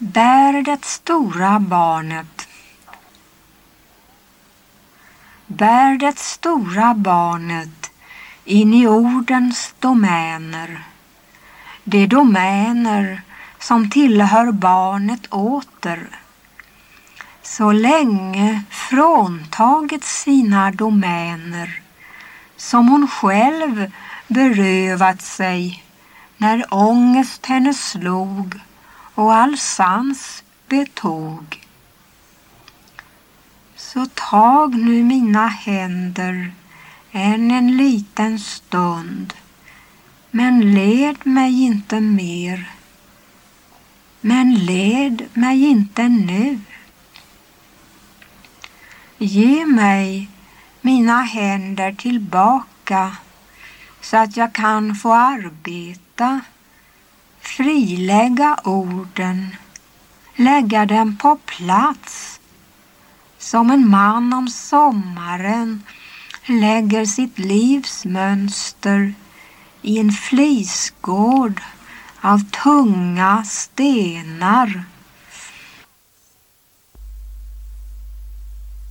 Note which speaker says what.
Speaker 1: Bär det stora barnet. Bär det stora barnet in i ordens domäner. De domäner som tillhör barnet åter. Så länge fråntaget sina domäner som hon själv berövat sig när ångest henne slog och all sans betog. Så tag nu mina händer än en liten stund men led mig inte mer. Men led mig inte nu. Ge mig mina händer tillbaka så att jag kan få arbeta, frilägga orden, lägga dem på plats. Som en man om sommaren lägger sitt livs mönster i en flisgård av tunga stenar.